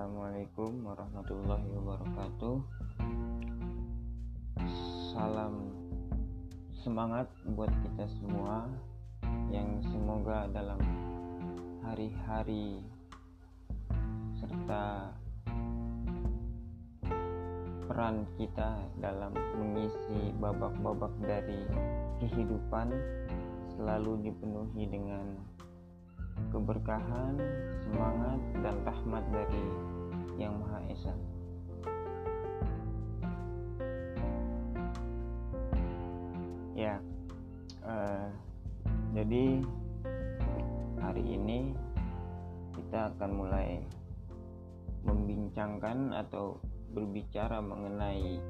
Assalamualaikum warahmatullahi wabarakatuh. Salam semangat buat kita semua yang semoga dalam hari-hari serta peran kita dalam mengisi babak-babak dari kehidupan selalu dipenuhi dengan keberkahan, semangat, dan rahmat dari Yang Maha Esa. Ya, uh, jadi hari ini kita akan mulai membincangkan atau berbicara mengenai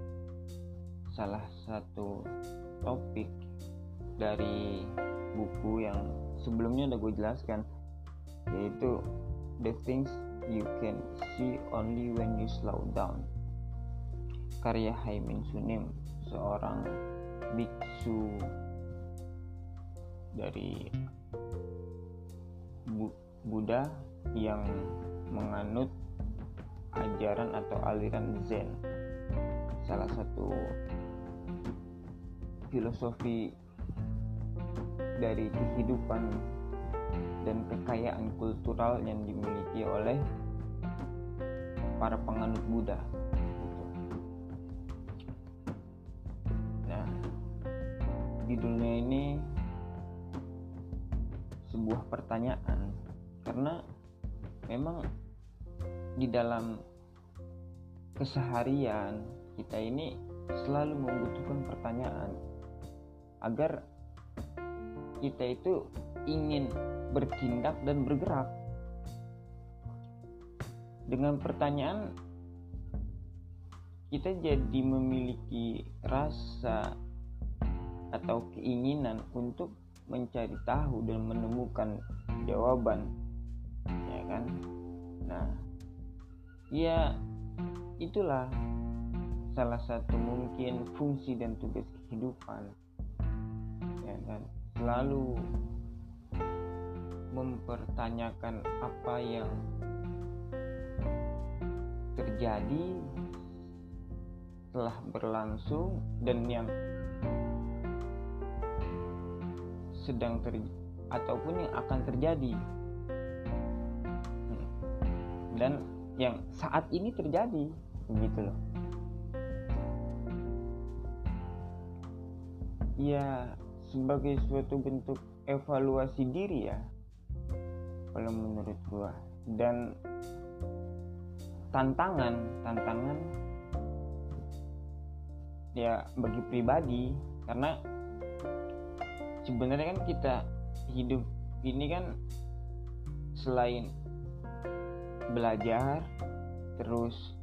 salah satu topik dari buku yang sebelumnya udah gue jelaskan yaitu the things you can see only when you slow down. Karya Haimin Sunim seorang biksu dari Buddha yang menganut ajaran atau aliran Zen. Salah satu filosofi dari kehidupan dan kekayaan kultural yang dimiliki oleh para penganut Buddha. Nah, di dunia ini sebuah pertanyaan karena memang di dalam keseharian kita ini selalu membutuhkan pertanyaan agar kita itu ingin bertindak dan bergerak. Dengan pertanyaan, kita jadi memiliki rasa atau keinginan untuk mencari tahu dan menemukan jawaban, ya kan? Nah, ya itulah salah satu mungkin fungsi dan tugas kehidupan, ya kan? Selalu mempertanyakan apa yang terjadi telah berlangsung dan yang sedang ter ataupun yang akan terjadi hmm. dan yang saat ini terjadi begitu loh ya sebagai suatu bentuk evaluasi diri ya kalau menurut gua. Dan tantangan tantangan ya bagi pribadi karena sebenarnya kan kita hidup ini kan selain belajar terus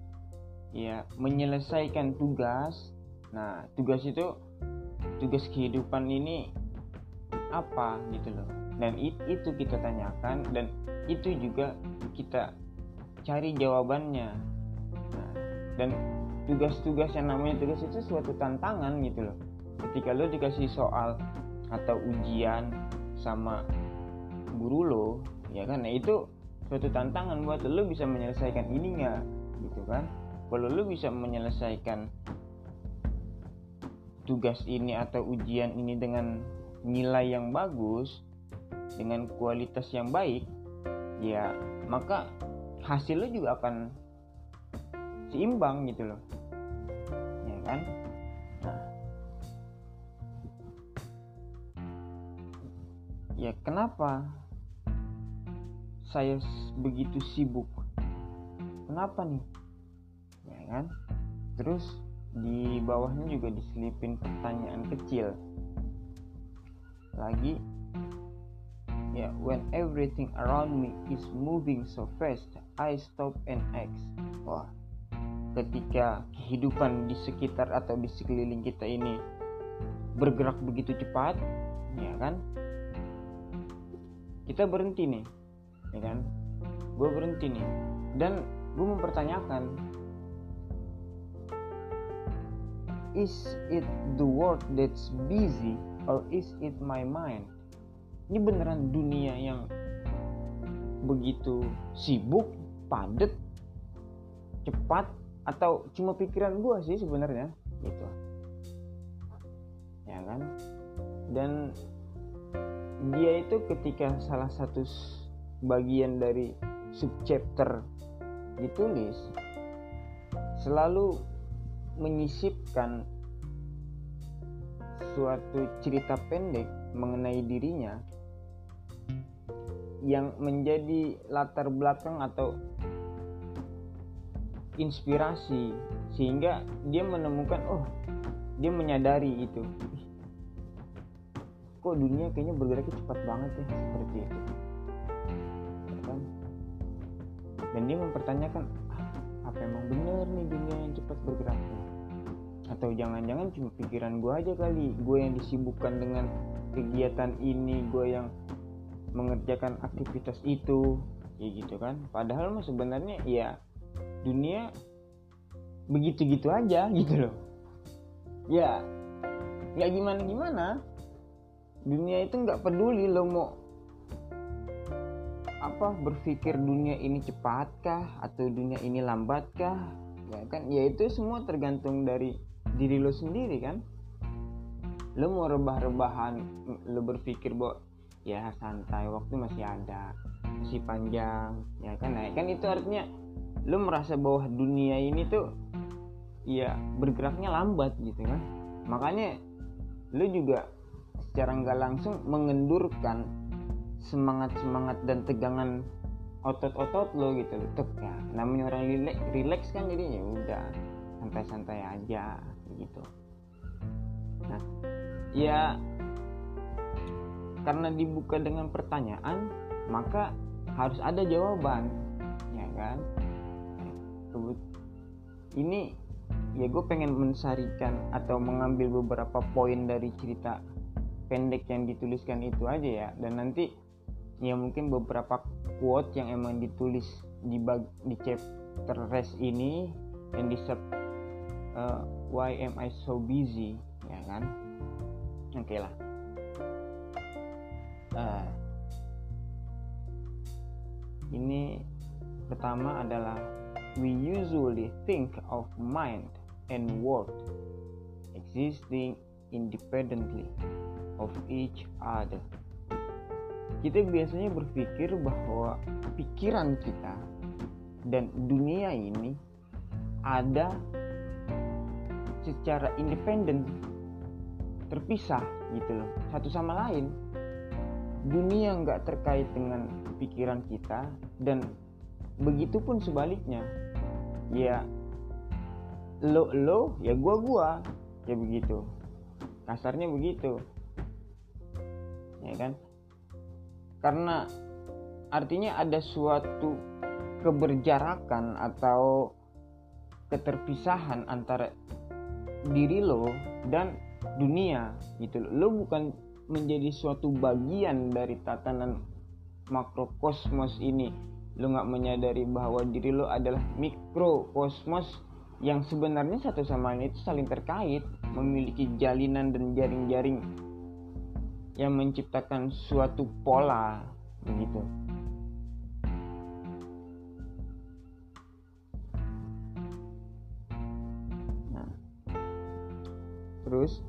ya menyelesaikan tugas. Nah tugas itu tugas kehidupan ini apa gitu loh. Dan itu kita tanyakan dan itu juga kita cari jawabannya. Nah, dan tugas-tugas yang namanya tugas itu suatu tantangan gitu loh. Ketika lo dikasih soal atau ujian sama guru lo ya kan? Nah itu suatu tantangan buat lo bisa menyelesaikan ini nggak? Gitu kan? Kalau lo bisa menyelesaikan tugas ini atau ujian ini dengan nilai yang bagus dengan kualitas yang baik ya maka hasilnya juga akan seimbang gitu loh. Ya kan? Nah. Ya kenapa saya begitu sibuk? Kenapa nih? Ya kan? Terus di bawahnya juga diselipin pertanyaan kecil lagi yeah, when everything around me is moving so fast, I stop and ask. Wah, ketika kehidupan di sekitar atau di sekeliling kita ini bergerak begitu cepat, ya kan? Kita berhenti nih, ya kan? Gue berhenti nih, dan gue mempertanyakan, is it the world that's busy or is it my mind? ini beneran dunia yang begitu sibuk padat cepat atau cuma pikiran gue sih sebenarnya gitu ya kan dan dia itu ketika salah satu bagian dari subchapter ditulis selalu menyisipkan suatu cerita pendek mengenai dirinya yang menjadi latar belakang atau inspirasi sehingga dia menemukan oh dia menyadari itu. Kok dunia kayaknya bergeraknya cepat banget ya seperti itu. Kan? Dan dia mempertanyakan ah, apa emang bener nih dunia yang cepat bergeraknya atau jangan-jangan cuma pikiran gue aja kali. Gue yang disibukkan dengan kegiatan ini gue yang mengerjakan aktivitas itu. Ya gitu kan. Padahal mah sebenarnya ya dunia begitu-gitu aja gitu loh. Ya nggak gimana gimana dunia itu nggak peduli lo mau apa berpikir dunia ini cepatkah atau dunia ini lambatkah. Ya kan ya itu semua tergantung dari diri lo sendiri kan? Lo mau rebah-rebahan lo berpikir bahwa ya santai waktu masih ada masih panjang ya kan? Nah kan itu artinya lo merasa bahwa dunia ini tuh ya bergeraknya lambat gitu kan? Makanya lo juga secara nggak langsung mengendurkan semangat semangat dan tegangan otot-otot lo gitu. Loh tuk ya namanya orang relax, kan jadi ya udah santai-santai aja gitu. Nah ya karena dibuka dengan pertanyaan maka harus ada jawaban ya kan? Ini ya gue pengen mensarikan atau mengambil beberapa poin dari cerita pendek yang dituliskan itu aja ya. Dan nanti ya mungkin beberapa quote yang emang ditulis di bag, di chapter rest ini yang di sub uh, why am I so busy? Ya kan? Oke okay lah. Uh, ini pertama adalah we usually think of mind and world existing independently of each other. Kita biasanya berpikir bahwa pikiran kita dan dunia ini ada secara independen terpisah gitu loh satu sama lain. Dunia nggak terkait dengan pikiran kita dan begitupun sebaliknya. Ya lo lo ya gua gua. Ya begitu. Kasarnya begitu. Ya kan? Karena artinya ada suatu keberjarakan atau keterpisahan antara diri lo dan dunia gitu lo. Lo bukan menjadi suatu bagian dari tatanan makrokosmos ini. Lo nggak menyadari bahwa diri lo adalah mikrokosmos yang sebenarnya satu sama lain itu saling terkait, memiliki jalinan dan jaring-jaring yang menciptakan suatu pola begitu. Terus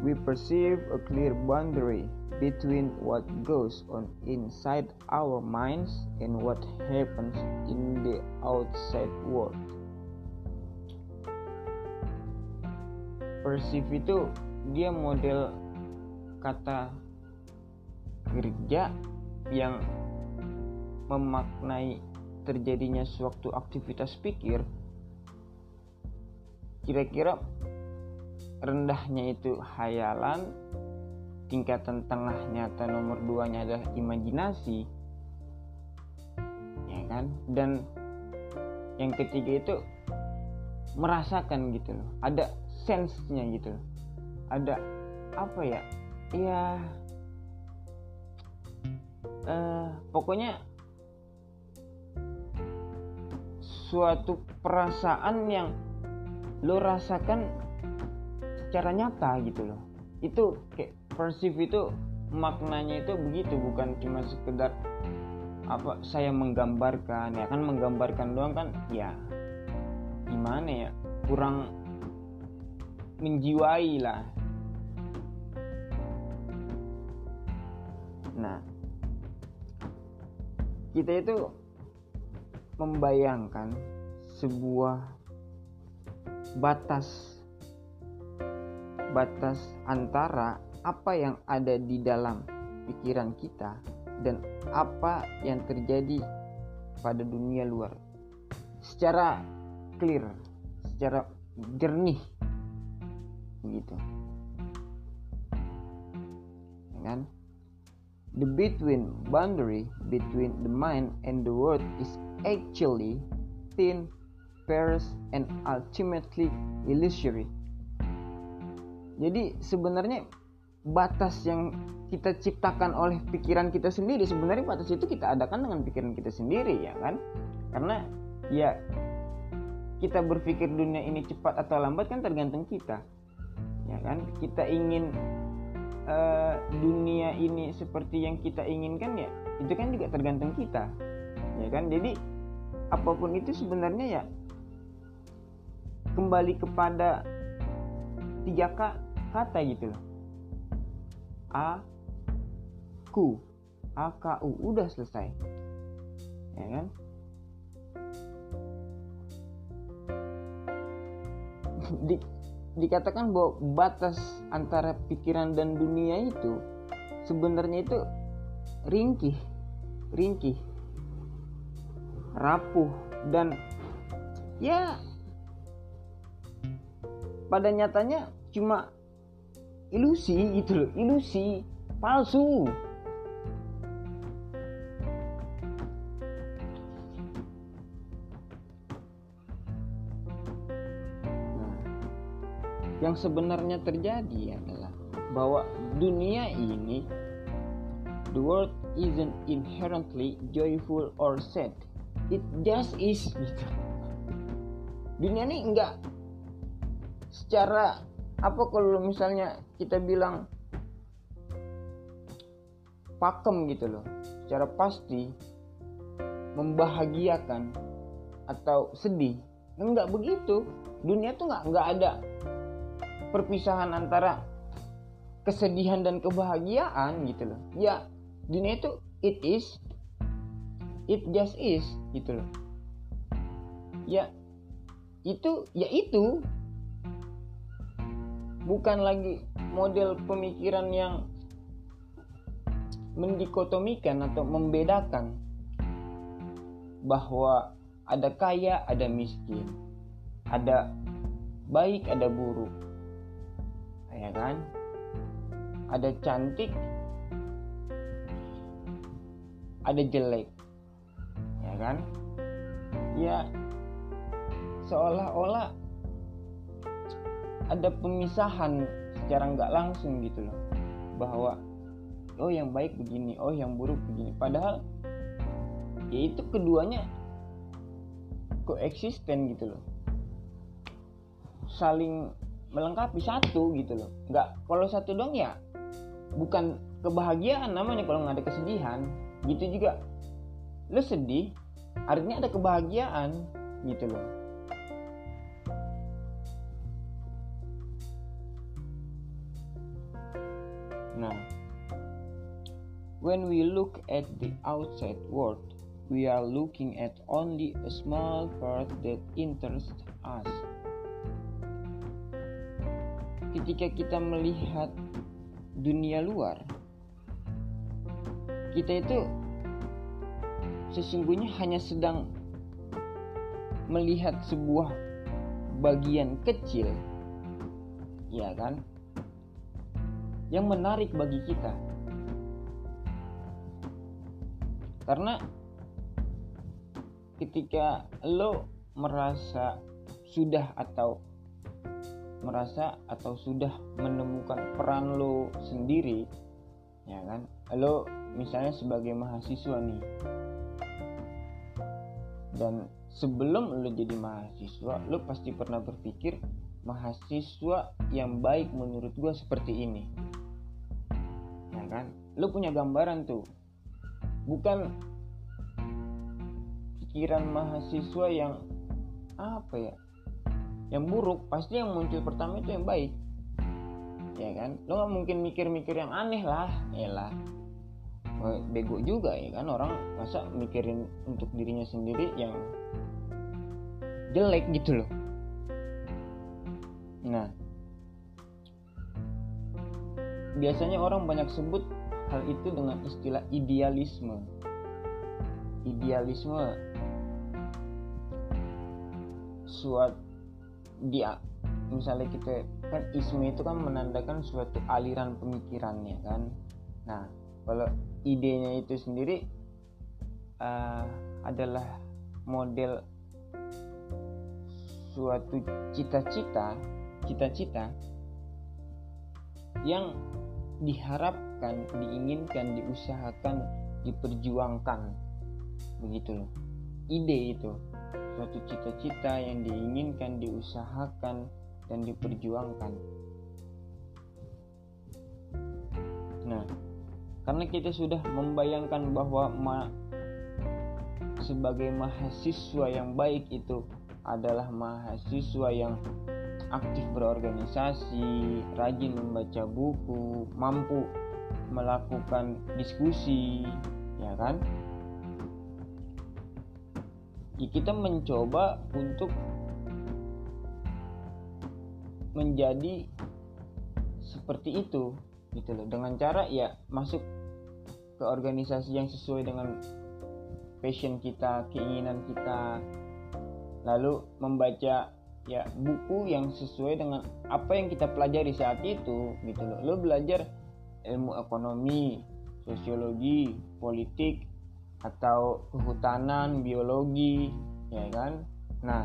we perceive a clear boundary between what goes on inside our minds and what happens in the outside world. Perceive itu dia model kata kerja yang memaknai terjadinya suatu aktivitas pikir kira-kira rendahnya itu hayalan tingkatan tengahnya atau nomor duanya adalah imajinasi. Ya kan? Dan yang ketiga itu merasakan gitu loh. Ada sense-nya gitu loh. Ada apa ya? Ya uh, pokoknya suatu perasaan yang lo rasakan secara nyata gitu loh. Itu kayak perceive itu maknanya itu begitu bukan cuma sekedar apa saya menggambarkan ya kan menggambarkan doang kan ya gimana ya kurang menjiwai lah. Nah kita itu membayangkan sebuah batas batas antara apa yang ada di dalam pikiran kita dan apa yang terjadi pada dunia luar secara clear, secara jernih gitu. Ya kan? The between boundary between the mind and the world is actually thin, sparse, and ultimately illusory. Jadi sebenarnya batas yang kita ciptakan oleh pikiran kita sendiri sebenarnya batas itu kita adakan dengan pikiran kita sendiri ya kan? Karena ya kita berpikir dunia ini cepat atau lambat kan tergantung kita ya kan? Kita ingin uh, dunia ini seperti yang kita inginkan ya itu kan juga tergantung kita ya kan? Jadi apa pun itu sebenarnya ya kembali kepada tiga kata gitu. Loh a ku a k u. Udah selesai. Ya kan? Di, dikatakan bahwa batas antara pikiran dan dunia itu sebenarnya itu ringkih ringkih rapuh dan ya pada nyatanya cuma ilusi gitu loh ilusi palsu. Nah, yang sebenarnya terjadi adalah bahwa dunia ini the world isn't inherently joyful or sad. It just is gitu. Dunia ini enggak secara apa kalau misalnya kita bilang pakem gitu loh. Secara pasti membahagiakan atau sedih. Enggak begitu. Dunia tuh nggak nggak ada perpisahan antara kesedihan dan kebahagiaan gitu loh. Ya dunia itu it is it just is gitu loh. Ya itu ya itu bukan lagi model pemikiran yang mendikotomikan atau membedakan bahwa ada kaya, ada miskin, ada baik, ada buruk, ya kan? Ada cantik, ada jelek, ya kan? Ya, seolah-olah ada pemisahan secara nggak langsung gitu loh. Bahwa oh yang baik begini oh yang buruk begini. Padahal ya itu keduanya koeksisten gitu loh. Saling melengkapi satu gitu loh. Nggak kalau satu dong ya bukan kebahagiaan namanya kalau nggak ada kesedihan. Gitu juga. Lo sedih artinya ada kebahagiaan gitu loh when we look at the outside world, we are looking at only a small part that interests us. Ketika kita melihat dunia luar, kita itu sesungguhnya hanya sedang melihat sebuah bagian kecil, ya kan? yang menarik bagi kita. Karena ketika lo merasa sudah atau merasa atau sudah menemukan peran lo sendiri, ya kan? Lo misalnya sebagai mahasiswa nih. Dan sebelum lo jadi mahasiswa, lo pasti pernah berpikir mahasiswa yang baik menurut gue seperti ini ya kan lu punya gambaran tuh bukan pikiran mahasiswa yang apa ya? Yang buruk. Pasti yang muncul pertama itu yang baik. Ya kan? Lo nggak mungkin mikir-mikir yang aneh lah. Ya lah. Bego juga ya kan orang. Masa mikirin untuk dirinya sendiri yang jelek gitu loh. Nah. Biasanya orang banyak sebut hal itu dengan istilah idealisme. Idealisme suatu dia misalnya kita kan isme itu kan menandakan suatu aliran pemikirannya kan. Nah kalau idenya itu sendiri uh, adalah model suatu cita-cita cita-cita yang diharapkan diinginkan diusahakan diperjuangkan. Begitu loh. Ide itu. Suatu cita-cita yang diinginkan diusahakan dan diperjuangkan. Nah karena kita sudah membayangkan bahwa ma sebagai mahasiswa yang baik itu adalah mahasiswa yang aktif berorganisasi, rajin membaca buku, mampu melakukan diskusi, ya kan? Ya, kita mencoba untuk menjadi seperti itu gitu loh. Dengan cara ya masuk ke organisasi yang sesuai dengan passion kita keinginan kita. Lalu membaca ya buku yang sesuai dengan apa yang kita pelajari saat itu gitu loh. Lo belajar ilmu ekonomi sosiologi politik atau kehutanan biologi ya kan? Nah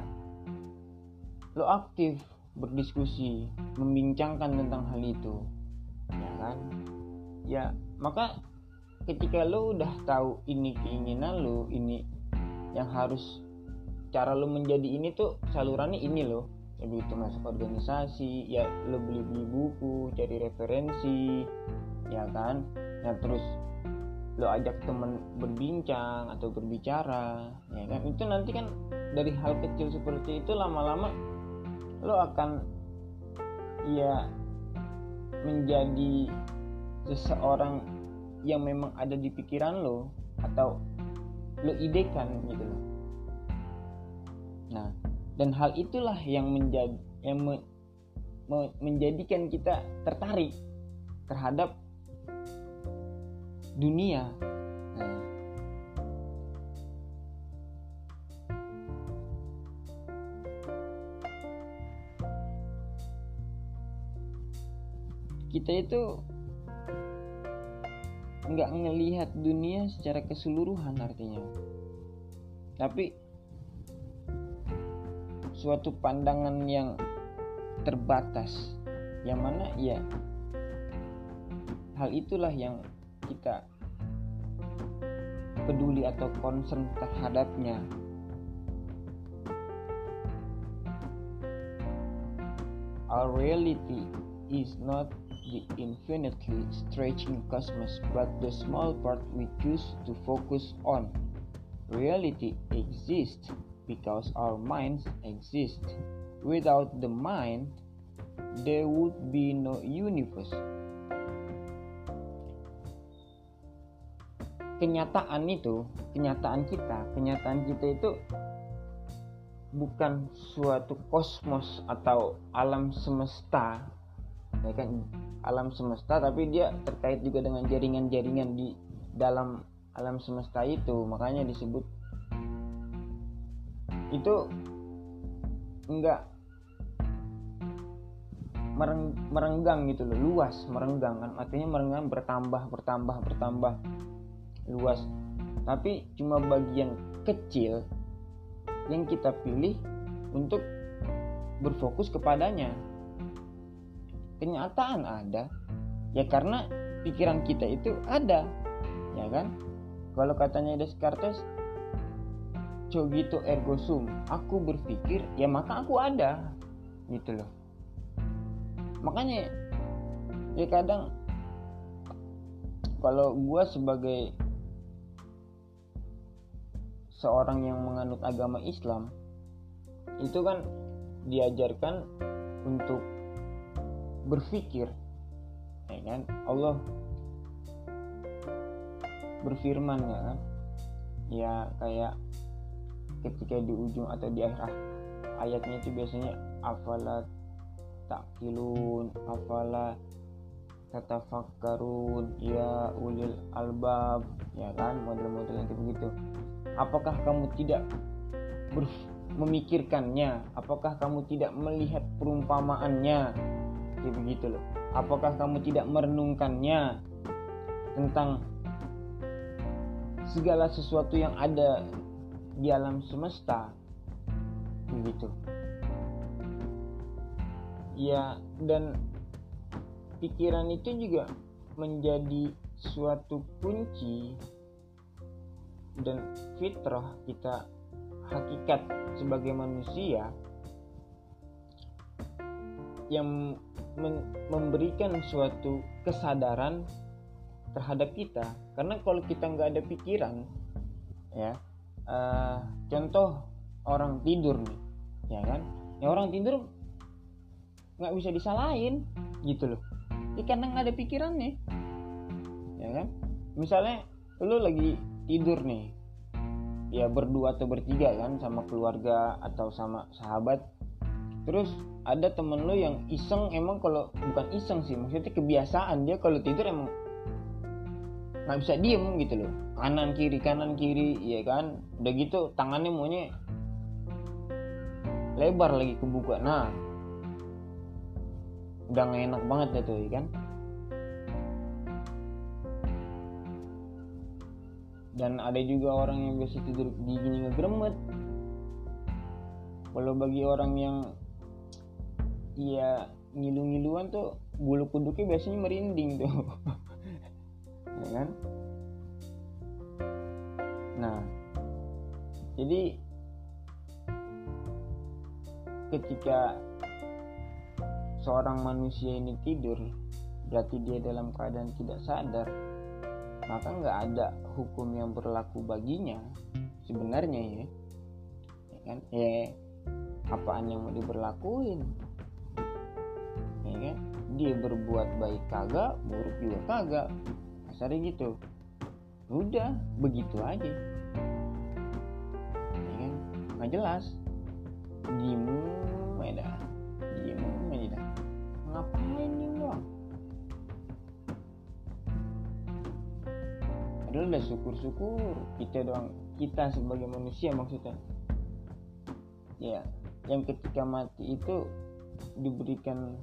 lo aktif berdiskusi membincangkan tentang hal itu ya kan? Ya maka ketika lo udah tahu ini keinginan lo ini yang harus cara lo menjadi ini tuh salurannya ini lo jadi itu masuk organisasi ya lo beli beli buku cari referensi ya kan ya terus lo ajak temen berbincang atau berbicara ya kan itu nanti kan dari hal kecil seperti itu lama-lama lo akan ya menjadi seseorang yang memang ada di pikiran lo atau lo idekan gitu loh. Nah, dan hal itulah yang menjadi yang me, me, menjadikan kita tertarik terhadap dunia. Nah, kita itu nggak ngelihat dunia secara keseluruhan artinya tapi suatu pandangan yang terbatas yang mana ya hal itulah yang kita peduli atau concern terhadapnya our reality is not the infinitely stretching cosmos, but the small part we choose to focus on. Reality exists because our minds exist. Without the mind, there would be no universe. Kenyataan itu, kenyataan kita, kenyataan kita itu bukan suatu kosmos atau alam semesta ya kan alam semesta tapi dia terkait juga dengan jaringan-jaringan di dalam alam semesta itu makanya disebut itu enggak mereng, merenggang gitu loh luas merenggang kan. Artinya merenggang bertambah bertambah bertambah luas. Tapi cuma bagian kecil yang kita pilih untuk berfokus kepadanya. Kenyataan ada. Ya karena pikiran kita itu ada. Ya kan? Kalau katanya Descartes cogito ergo sum. Aku berpikir ya maka aku ada. Gitu loh. Makanya ya kadang kalau gue sebagai seorang yang menganut agama Islam itu kan diajarkan untuk berpikir ya kan? Allah berfirman ya kan? Ya kayak ketika di ujung atau di akhir ayatnya itu biasanya afala takilun afala tatafakkarun ya ulil albab ya kan model-model yang begitu. Apakah kamu tidak ber memikirkannya? Apakah kamu tidak melihat perumpamaannya? Jadi begitu loh. Apakah kamu tidak merenungkannya tentang segala sesuatu yang ada di alam semesta. Begitu ya dan pikiran itu juga menjadi suatu kunci dan fitrah kita hakikat sebagai manusia yang memberikan suatu kesadaran terhadap kita. Karena kalau kita nggak ada pikiran ya uh, contoh orang tidur nih ya kan? Ya orang tidur nggak bisa disalahin gitu loh. Ya nggak ada pikirannya ya kan? Misalnya lu lagi tidur nih ya berdua atau bertiga kan sama keluarga atau sama sahabat. Terus ada temen lo yang iseng emang kalau bukan iseng sih maksudnya kebiasaan dia kalau tidur emang nggak bisa diem gitu loh. Kanan kiri kanan kiri ya kan? Udah gitu tangannya maunya lebar lagi kebuka nah udah gak enak banget deh tuh ya kan? Dan ada juga orang yang biasa tidur gini ngegremet kalau bagi orang yang ya ngilu-ngiluan tuh bulu kuduknya biasanya merinding tuh ya kan? Nah jadi ketika seorang manusia ini tidur berarti dia dalam keadaan tidak sadar maka nggak ada hukum yang berlaku baginya sebenarnya ya, ya kan? Ya apaan yang mau diberlakuin? Ya kan? Dia berbuat baik kagak buruk juga kagak kasarnya gitu. Udah begitu aja. Ya kan? Nggak jelas. Diem aja diem aja ngapain nih doang padahal udah syukur-syukur kita doang kita sebagai manusia maksudnya. Ya yang ketika mati itu diberikan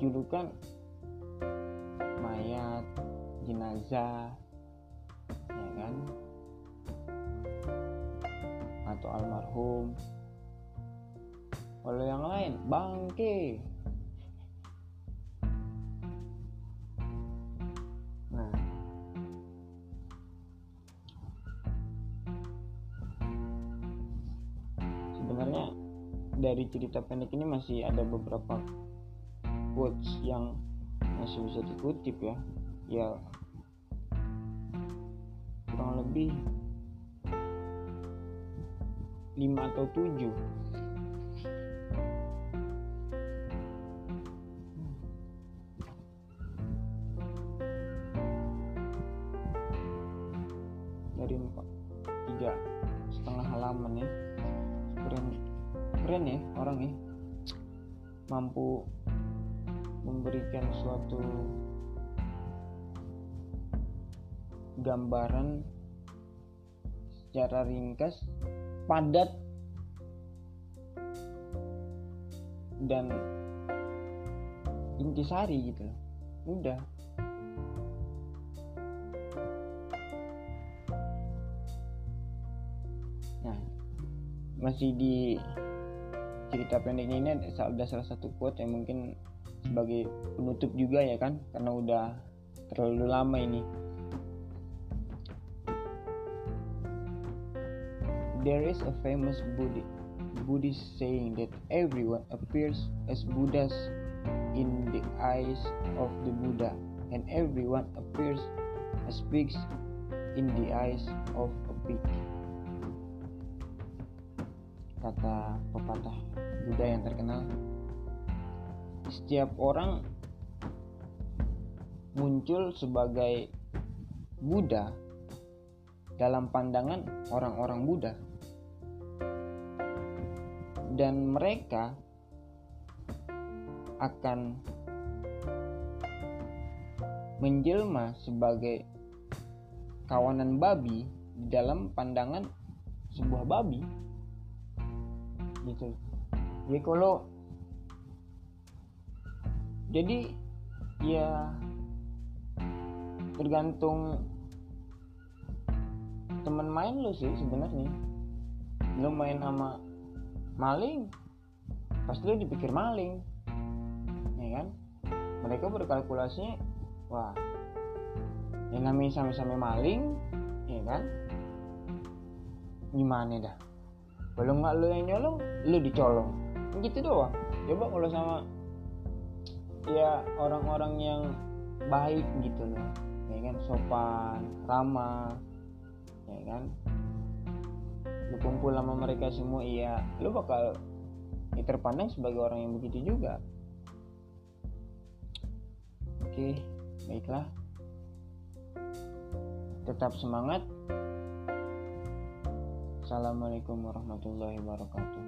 julukan mayat jenazah ya kan? Atau almarhum. Kalau yang lain bangke. Dari cerita pendek ini masih ada beberapa quotes yang masih bisa dikutip ya. Ya lebih 5 atau 7 dari tiga setengah halaman ya. Keren keren ya orang ya mampu memberikan suatu gambaran secara ringkas padat dan intisari gitu udah. Nah masih di cerita pendek ini ada salah satu quote yang mungkin sebagai penutup juga ya kan karena udah terlalu lama ini There is a famous Buddhist, Buddhist saying that everyone appears as Buddhas in the eyes of the Buddha and everyone appears as pigs in the eyes of a pig. kata pepatah Buddha yang terkenal setiap orang muncul sebagai Buddha dalam pandangan orang-orang Buddha dan mereka akan menjelma sebagai kawanan babi di dalam pandangan sebuah babi. Gitu. Jadi kalau jadi ya tergantung teman main lo sih sebenarnya. Lo main sama maling. Pasti lo dipikir maling. Ya kan? Mereka berkalkulasinya wah yang namanya sama-sama maling ya kan? Gimana dah? Kalau nggak lo yang nyolong lo dicolong. Gitu doang. Coba kalau sama ya orang-orang yang baik gitu loh. Ya kan? Sopan ramah ya kan lu kumpul sama mereka semua iya. Lu bakal ya, terpandang sebagai orang yang begitu juga. Oke baiklah. Tetap semangat. Assalamualaikum warahmatullahi wabarakatuh